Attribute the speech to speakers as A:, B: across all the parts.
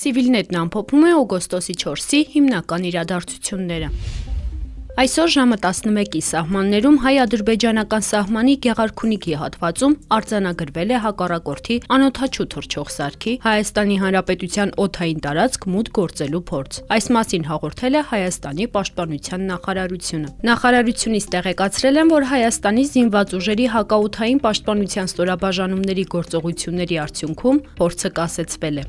A: Civilnet-ն ամփոփում է օգոստոսի 4-ի հիմնական իրադարձությունները։ Այսօր ժամը 11-ի սահմաններում հայ-ադրբեջանական սահմանի Գեղարքունիքի հատվածում արձանագրվել է հակառակորդի անօթաչու թռչող սարքի Հայաստանի Հանրապետության օթային տարածք մուտք գործելու փորձ։ Այս մասին հաղորդել է Հայաստանի Պաշտպանության նախարարությունը։ Նախարարությունից տեղեկացրել են, որ Հայաստանի զինված ուժերի հակաօթային պաշտպանության ստորաբաժանումների գործողությունների արդյունքում փորձը կասեցվել է։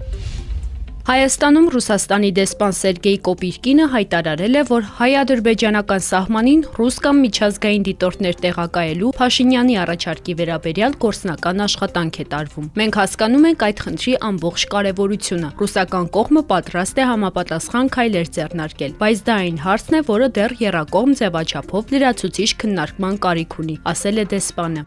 A: Հայաստանում Ռուսաստանի դեսպան Սերգեյ Կոպիրկինը հայտարարել է, որ հայ-ադրբեջանական սահմանին ռուս կամ միջազգային դիտորդներ տեղակայելու Փաշինյանի առաջարկի վերաբերյալ գործնական աշխատանք է տարվում։ Մենք հասկանում ենք այդ խնդրի ամբողջ կարևորությունը։ Ռուսական կողմը պատրաստ է համապատասխան քայլեր ձեռնարկել, բայց դա այն հարցն է, որը դեռ երակողմ ձևաչափով լրացուցիչ քննարկման կարիք ունի, ասել է դեսպանը։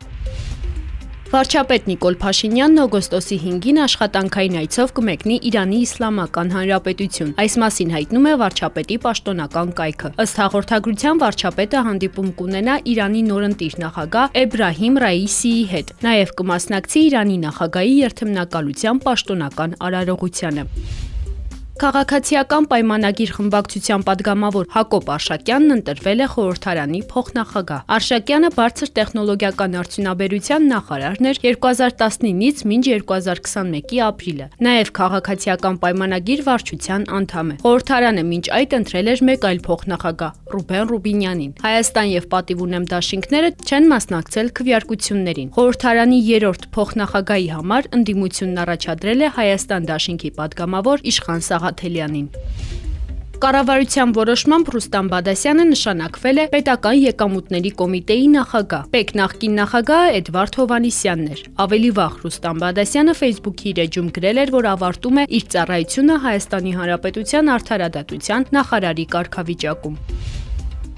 A: Վարչապետ Նիկոլ Փաշինյանն օգոստոսի 5-ին աշխատանքային այցով կմեկնի Իրանի Իսլամական Հանրապետություն։ Այս մասին հայտնում է վարչապետի պաշտոնական կայքը։ Ըստ հաղորդագրության վարչապետը հանդիպում կունենա Իրանի նորընտիր նախագահ Էբրահիմ Ռաիսիի հետ։ Նաև կմասնակցի Իրանի նախագահի երթմնակալության պաշտոնական արարողությանը։ Քաղաքացիական պայմանագիր խմբակցության падգամավոր Հակոբ Արշակյանն ընտրվել է խորհրդարանի փոխնախագահ։ Արշակյանը բարձր տեխնոլոգիական արդյունաբերության նախարարն էր 2019-ից մինչ 2021-ի ապրիլը։ Նաև քաղաքացիական պայմանագիր վարչության անդամ է։ Խորհրդարանը մինչ այդ ընտրել էր մեկ այլ փոխնախագահ՝ Ռուբեն Ռուբինյանին։ Հայաստան եւ Պատիվ ունեմ դաշինքները չեն մասնակցել քվեարկություններին։ Խորհրդարանի 3-րդ փոխնախագահի համար ընդդիմությունն առաջադրել է Հայաստան դաշինքի падգամավոր Իշխան Սաղաթ Սաղաթելյանին։ Կառավարության որոշմամբ Ռուստամ Բադասյանը նշանակվել է Պետական եկամուտների կոմիտեի նախագահ։ Պեկ նախկին նախագահը Էդվարդ Հովանիսյանն էր։ Ավելի վաղ Ռուստամ Բադասյանը Facebook-ի իր էջում գրել էր, որ ավարտում է իր ծառայությունը Հայաստանի Հանրապետության արդարադատության նախարարի կարգավիճակում։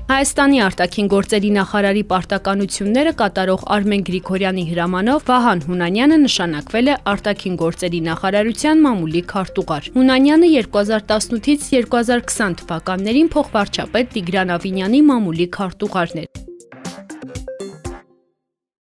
A: Հայաստանի արտաքին գործերի նախարարի պարտականությունները կատարող Արմեն Գրիգորյանի հրամանով Վահան Հունանյանը նշանակվել է արտաքին գործերի նախարարության մամուլի քարտուղար։ Հունանյանը 2018-ից 2020 թվականներին փոխվարչապետ Տիգրան Ավինյանի մամուլի քարտուղարն էր։